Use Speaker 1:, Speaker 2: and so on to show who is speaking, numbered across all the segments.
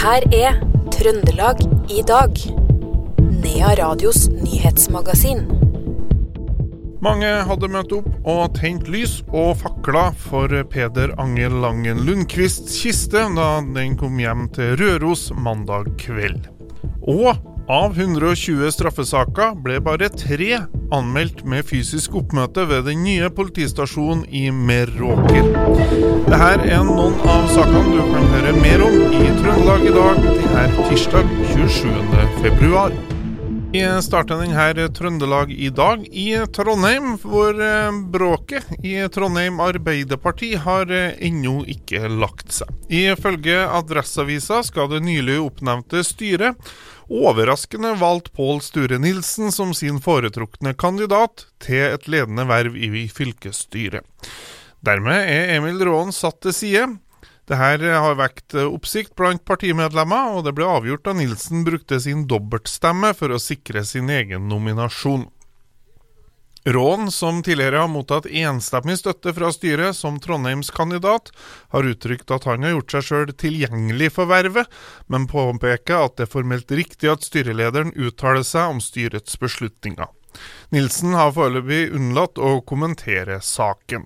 Speaker 1: her er Trøndelag i dag. Nea Radios nyhetsmagasin.
Speaker 2: Mange hadde møtt opp og tent lys og fakla for Peder Angel Langen Lundqvists kiste da den kom hjem til Røros mandag kveld. Og av 120 straffesaker ble bare tre anmeldt med fysisk oppmøte ved den nye politistasjonen i Meråker. Dette er noen av sakene du kan høre mer om i Trøndelag i dag, denne tirsdag 27.2. Vi starter denne Trøndelag i dag i Trondheim, hvor eh, bråket i Trondheim Arbeiderparti har eh, ennå ikke lagt seg. Ifølge Adresseavisa skal det nylig oppnevnte styret overraskende valgt Pål Sture Nilsen som sin foretrukne kandidat til et ledende verv i fylkesstyret. Dermed er Emil Råen satt til side. Dette har vekt oppsikt blant partimedlemmer, og det ble avgjort da Nilsen brukte sin dobbeltstemme for å sikre sin egen nominasjon. Rån, som tidligere har mottatt enstemmig støtte fra styret som Trondheims kandidat, har uttrykt at han har gjort seg sjøl tilgjengelig for vervet, men påpeker at det er formelt riktig at styrelederen uttaler seg om styrets beslutninger. Nilsen har foreløpig unnlatt å kommentere saken.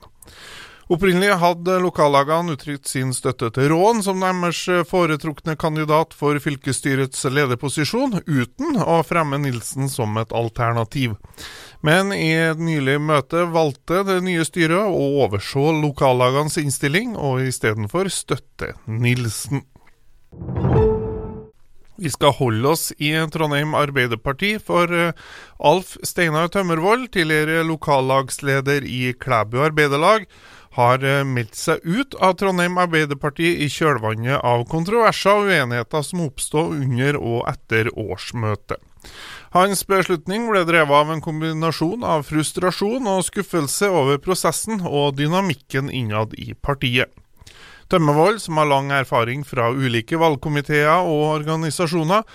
Speaker 2: Opprinnelig hadde lokallagene uttrykt sin støtte til Råen som deres foretrukne kandidat for fylkesstyrets lederposisjon, uten å fremme Nilsen som et alternativ. Men i et nylig møte valgte det nye styret å overse lokallagenes innstilling, og istedenfor støtte Nilsen. Vi skal holde oss i Trondheim Arbeiderparti, for eh, Alf Steinar Tømmervold, tidligere lokallagsleder i Klæbu Arbeiderlag, har eh, meldt seg ut av Trondheim Arbeiderparti i kjølvannet av kontroverser og uenigheter som oppstod under og etter årsmøtet. Hans beslutning ble drevet av en kombinasjon av frustrasjon og skuffelse over prosessen og dynamikken innad i partiet. Tømmervold, som har lang erfaring fra ulike valgkomiteer og organisasjoner,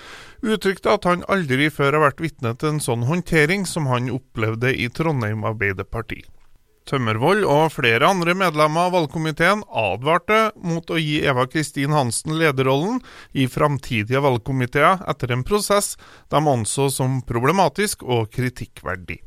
Speaker 2: uttrykte at han aldri før har vært vitne til en sånn håndtering som han opplevde i Trondheim Arbeiderparti. Tømmervoll og flere andre medlemmer av valgkomiteen advarte mot å gi Eva Kristin Hansen lederrollen i framtidige valgkomiteer etter en prosess de anså som problematisk og kritikkverdig.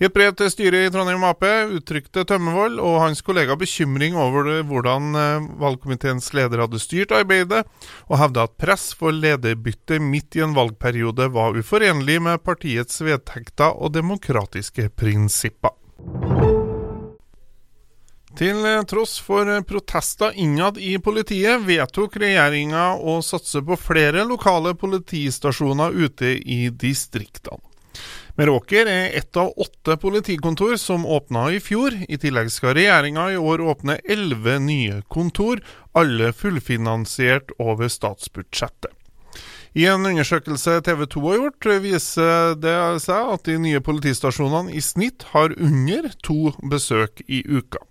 Speaker 2: I et brev til styret i Trondheim Ap uttrykte Tømmervoll og hans kollega bekymring over hvordan eh, valgkomiteens leder hadde styrt arbeidet, og hevda at press for lederbytte midt i en valgperiode var uforenlig med partiets vedtekter og demokratiske prinsipper. Til tross for protester innad i politiet, vedtok regjeringa å satse på flere lokale politistasjoner ute i distriktene. Meråker er ett av åtte politikontor som åpna i fjor. I tillegg skal regjeringa i år åpne elleve nye kontor, alle fullfinansiert over statsbudsjettet. I en undersøkelse TV 2 har gjort, viser det seg at de nye politistasjonene i snitt har under to besøk i uka.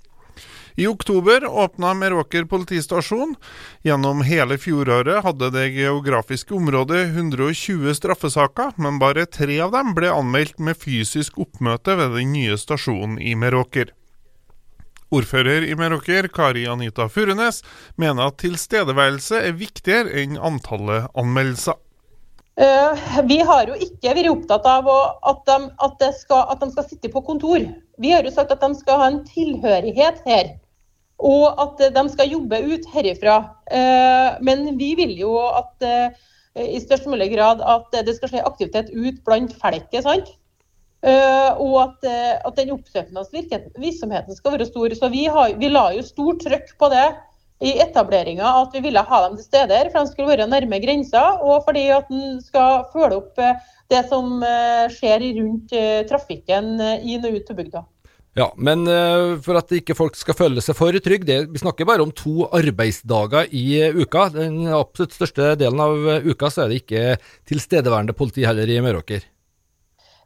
Speaker 2: I oktober åpna Meråker politistasjon. Gjennom hele fjoråret hadde det geografiske området 120 straffesaker, men bare tre av dem ble anmeldt med fysisk oppmøte ved den nye stasjonen i Meråker. Ordfører i Meråker, Kari Anita Furunes, mener at tilstedeværelse er viktigere enn antallet anmeldelser.
Speaker 3: Uh, vi har jo ikke vært opptatt av at, de, at, skal, at, de, skal, sitte på kontor. Vi har jo sagt at de skal ha en tilhørighet her og at de skal jobbe ut herifra. Eh, men vi vil jo at eh, i størst mulig grad at det skal skje aktivitet ut blant folket. sant? Eh, og at, at den oppsøkende virksomheten skal være stor. Så vi, har, vi la jo stort trøkk på det i etableringa at vi ville ha dem til stede, for de skulle være nærme grensa, og fordi at en skal følge opp det som skjer rundt trafikken inn og ut til bygda.
Speaker 4: Ja, men uh, for at ikke folk skal føle seg for trygge, vi snakker bare om to arbeidsdager i uh, uka. Den absolutt største delen av uh, uka så er det ikke tilstedeværende politi heller i Meråker.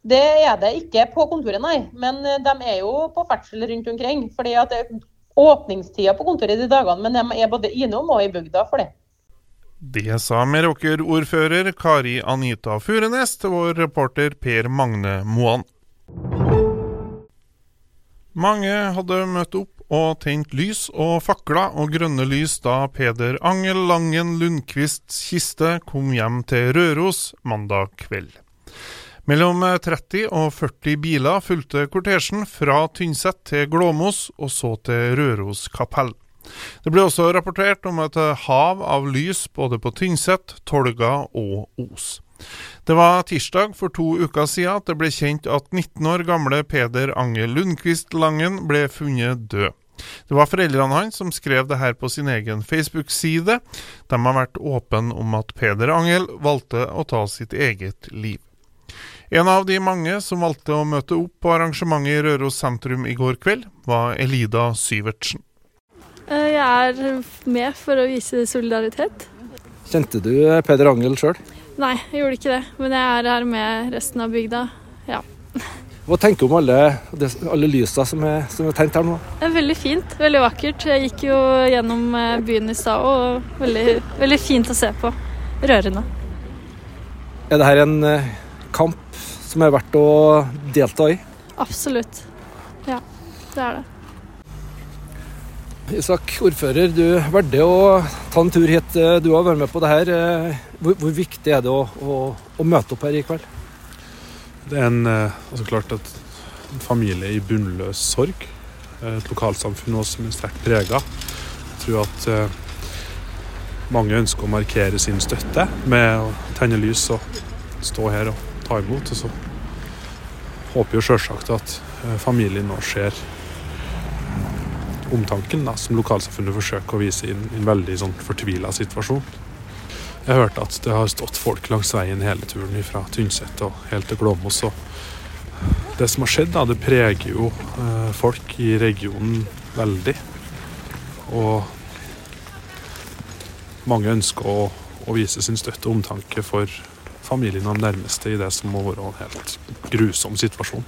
Speaker 3: Det er det ikke på kontoret, nei. Men de er jo på ferdsel rundt omkring. fordi at Åpningstida på kontoret de dagene, men de er både innom og i bygda for det.
Speaker 2: Det sa Meråker-ordfører Kari Anita Furenes til vår reporter Per Magne Moan. Mange hadde møtt opp og tent lys og fakler og grønne lys da Peder Angel Langen Lundqvists kiste kom hjem til Røros mandag kveld. Mellom 30 og 40 biler fulgte kortesjen fra Tynset til Glåmos og så til Røros kapell. Det ble også rapportert om et hav av lys både på Tynset, Tolga og Os. Det var tirsdag for to uker siden at det ble kjent at 19 år gamle Peder Angel Lundqvist Langen ble funnet død. Det var foreldrene hans som skrev det her på sin egen Facebook-side. De har vært åpne om at Peder Angel valgte å ta sitt eget liv. En av de mange som valgte å møte opp på arrangementet i Røros sentrum i går kveld, var Elida Syvertsen.
Speaker 5: Eh, jeg er med for å vise solidaritet.
Speaker 4: Kjente du Peder Angel sjøl?
Speaker 5: Nei, jeg gjorde ikke det. Men jeg er her med resten av bygda. Ja.
Speaker 4: Hva tenker du om alle, alle lysa som er, som er tent her nå?
Speaker 5: Det er veldig fint. Veldig vakkert. Jeg gikk jo gjennom eh, byen i stad, og veldig, veldig, fint å se på. Rørende.
Speaker 4: Er det her en eh, kamp som er verdt å delta i?
Speaker 5: Absolutt. Ja, det er det.
Speaker 4: Isak, ordfører, du valgte å ta en tur hit. Eh, du har vært med på det her. Eh, hvor, hvor viktig er det å, å, å, møte opp her i kveld?
Speaker 6: Det er en, eh, altså klart at en familie i bunnløs sorg. Et lokalsamfunn også som er sterkt prega. Jeg tror at mange ønsker å markere sin støtte med å tenne lys og stå her og ta imot. Og så håper jo sjølsagt at familien nå ser omtanken da, som lokalsamfunnet forsøker å vise i en, veldig sånn fortvila situasjon. Jeg hørte at det har stått folk langs veien hele turen fra Tynset og helt til Glåmos. Det som har skjedd, da, det preger jo eh, folk i regionen veldig. Og mange ønsker å, å vise sin støtte og omtanke for familien og de nærmeste i det som må være en helt grusom situasjon.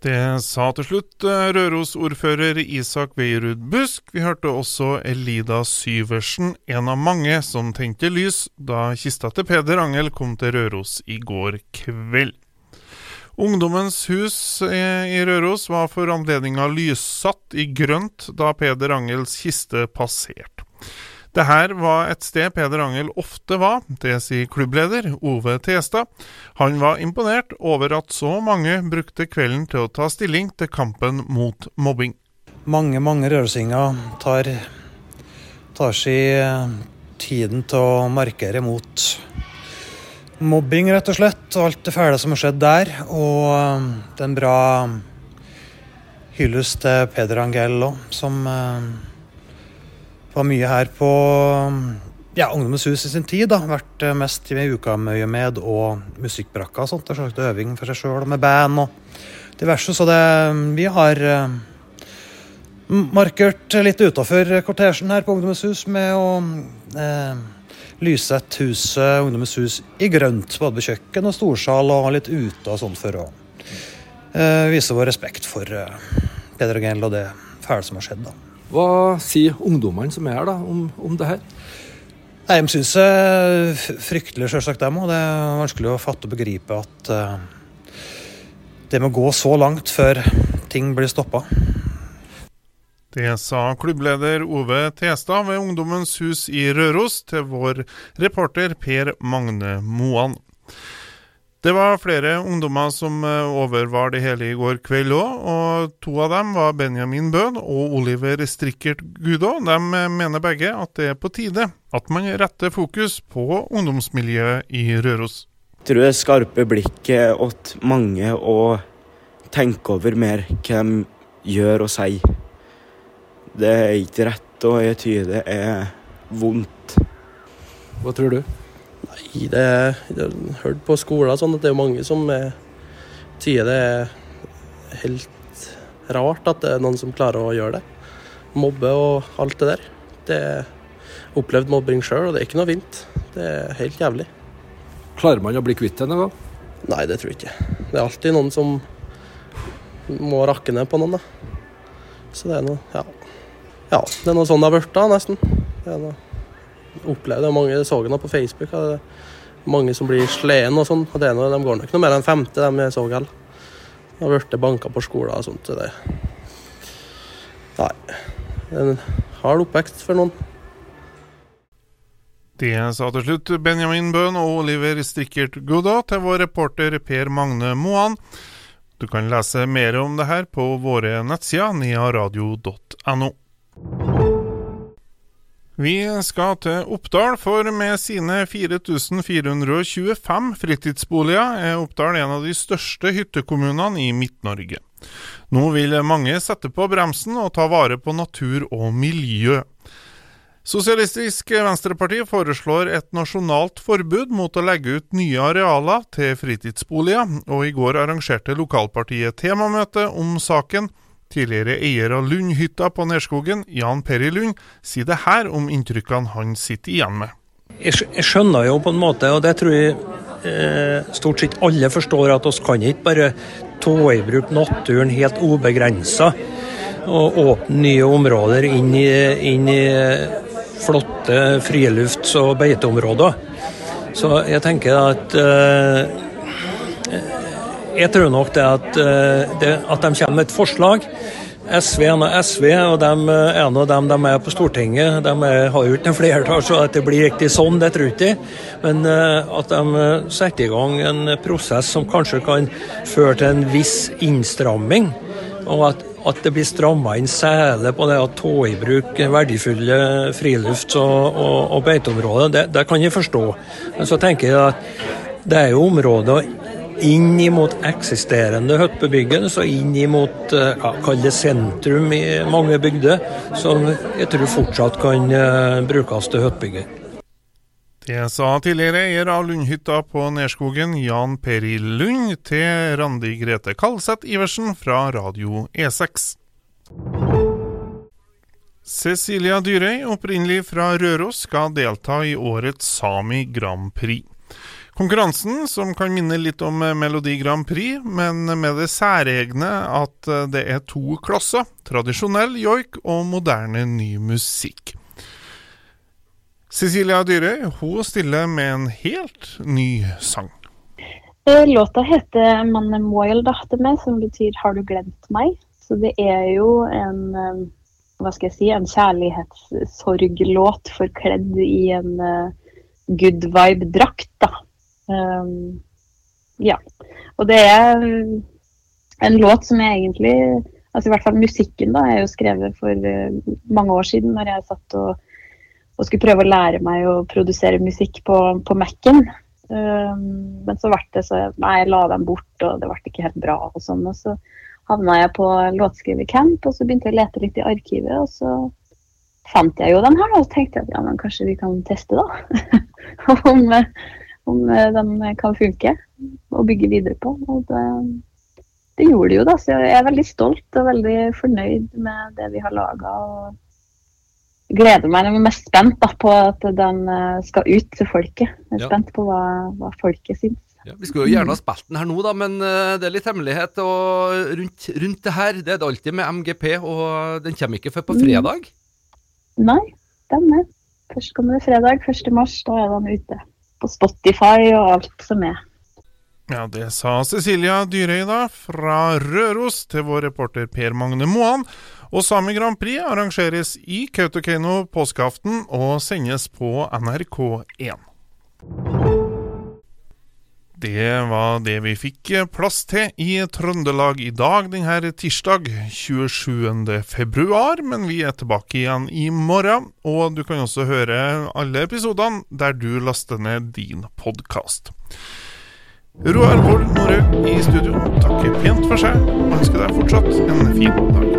Speaker 2: Det sa til slutt eh, Røros-ordfører Isak Veierud Busk. Vi hørte også Elida Syversen, en av mange som tente lys da kista til Peder Angel kom til Røros i går kveld. Ungdommens hus eh, i Røros var for anledninga lyssatt i grønt da Peder Angels kiste passerte. Det her var et sted Peder Angel ofte var, det sier klubbleder Ove Testad. Han var imponert over at så mange brukte kvelden til å ta stilling til kampen mot mobbing.
Speaker 7: Mange, mange rørosinger tar, tar seg eh, tiden til å markere mot mobbing, rett og slett. Og alt det fæle som har skjedd der. Og eh, det er en bra hyllest til Peder Angel òg, som eh, var mye her på ja, Ungdommens hus i sin tid. da, Vært mest i mest med og musikkbrakka og sånt. Det er slags øving for seg sjøl med band og diverse. Så det, vi har uh, markert litt utafor kortesjen her på Ungdommens hus med å eh, lyssette huset Ungdommens hus i grønt. Både på kjøkken og storsal og litt ute og sånt for å eh, vise vår respekt for Peder og Gell og det fæle som har skjedd. da.
Speaker 4: Hva sier ungdommene som er her da, om, om det her?
Speaker 7: Nei, De syns det er fryktelig, selvsagt, dem òg. Det er vanskelig å fatte og begripe at uh, det må gå så langt før ting blir stoppa.
Speaker 2: Det sa klubbleder Ove Testad ved Ungdommens hus i Røros til vår reporter Per Magne Moan. Det var flere ungdommer som eh, overvar det hele i går kveld òg, og to av dem var Benjamin Bøhn og Oliver Strikkert Gudå. De eh, mener begge at det er på tide at man retter fokus på ungdomsmiljøet i Røros.
Speaker 8: Jeg tror det skarpe blikket åt mange å tenke over mer hva de gjør og sier. Det er ikke rett, og jeg tyder det er vondt.
Speaker 4: Hva tror du?
Speaker 9: Nei, det jeg har hørt på skoler sånn at det er mange som sier det er helt rart at det er noen som klarer å gjøre det. Mobbe og alt det der. Det er opplevd mobbing sjøl, og det er ikke noe fint. Det er helt jævlig.
Speaker 4: Klarer man å bli kvitt det noen gang?
Speaker 9: Nei, det tror jeg ikke. Det er alltid noen som må rakke ned på noen, da. Så det er noe Ja. ja det er noe sånn det har blitt, da, nesten. Det er noe opplevd det. Mange så det på Facebook. Mange som blir sleden og sånn. Og det er noe, de går nok noe mer enn femte, de jeg så heller. Har blitt banka på skolen og sånt. Så det Nei. En hard oppvekst for noen.
Speaker 2: Det sa til slutt Benjamin Bøhn og Oliver Strikkert Godda til vår reporter Per Magne Moan. Du kan lese mer om det her på våre nettsider nearadio.no. Vi skal til Oppdal, for med sine 4425 fritidsboliger er Oppdal en av de største hyttekommunene i Midt-Norge. Nå vil mange sette på bremsen og ta vare på natur og miljø. Sosialistisk Venstreparti foreslår et nasjonalt forbud mot å legge ut nye arealer til fritidsboliger, og i går arrangerte lokalpartiet temamøte om saken. Tidligere eier av Lundhytta på Nerskogen, Jan Perry Lund, sier det her om inntrykkene han sitter igjen med.
Speaker 10: Jeg skjønner jo på en måte, og det tror jeg eh, stort sett alle forstår, at oss kan ikke bare ta i bruk naturen helt ubegrensa og åpne nye områder inn i, inn i flotte frilufts- og beiteområder. Så jeg tenker at uh, Jeg tror nok det at, uh, det, at de kommer med et forslag. SV er nå SV, og de, en av dem de er på Stortinget. De er, har jo ikke noe flertall, så at det blir riktig sånn, det tror jeg ikke. Men uh, at de setter i gang en prosess som kanskje kan føre til en viss innstramming. Og at at det blir stramma inn særlig på det å ta i bruk verdifulle frilufts- og, og, og beiteområder, det, det, kan jeg forstå. Men så tenker jeg at det er jo områder inn mot eksisterende hyttebebyggelse og inn mot eh, ja, sentrum i mange bygder, som jeg tror fortsatt kan uh, brukes til hyttebygging.
Speaker 2: Det sa tidligere eier av Lundhytta på Nerskogen, Jan Peri Lund, til Randi Grete Kalseth Iversen fra Radio E6. Cecilia Dyrøy, opprinnelig fra Røros, skal delta i årets Sami Grand Prix. Konkurransen, som kan minne litt om Melodi Grand Prix, men med det særegne at det er to klasser, tradisjonell joik og moderne ny musikk. Cecilia Dyrøy hun stiller med en helt ny sang.
Speaker 11: Eh, låta heter 'Manemoil' til meg, som betyr 'Har du glemt meg'? Så det er jo en eh, hva skal jeg si, en kjærlighetssorglåt forkledd i en good vibe-drakt, da. Um, ja. Og det er en låt som jeg egentlig Altså i hvert fall musikken, da, er jo skrevet for uh, mange år siden, når jeg satt og og skulle prøve å lære meg å produsere musikk på, på Mac-en. Um, men så ble det så Nei, jeg la dem bort, og det ble ikke helt bra. Og sånn, og så havna jeg på låtskrivercamp, og så begynte jeg å lete litt i arkivet. Og så fant jeg jo den her, og så tenkte jeg at ja, men kanskje vi kan teste, da. om, om den kan funke og bygge videre på. Og det, det gjorde det jo, da. Så jeg er veldig stolt og veldig fornøyd med det vi har laga gleder meg. Jeg er mest spent da, på at den eh, skal ut til folket. Jeg er ja. spent på hva, hva folket syns.
Speaker 4: Ja, vi skulle jo gjerne ha spilt den her nå, da, men det er litt hemmelighet og rundt, rundt, det her. Det er det alltid med MGP, og den kommer ikke før på fredag?
Speaker 11: Mm. Nei, den er. Først kommer det fredag, 1. mars. Da er den ute. På Spotify og alt som er.
Speaker 2: Ja, det sa Cecilia Dyrøy da, fra Røros til vår reporter Per Magne Moan. Og Sami Grand Prix arrangeres i Kautokeino påskeaften og sendes på NRK1. Det var det vi fikk plass til i Trøndelag i dag denne tirsdag 27. februar, men vi er tilbake igjen i morgen. Og du kan også høre alle episodene der du laster ned din podkast. Roar Vold Norø i studio takker pent for seg og ønsker deg fortsatt en fin dag.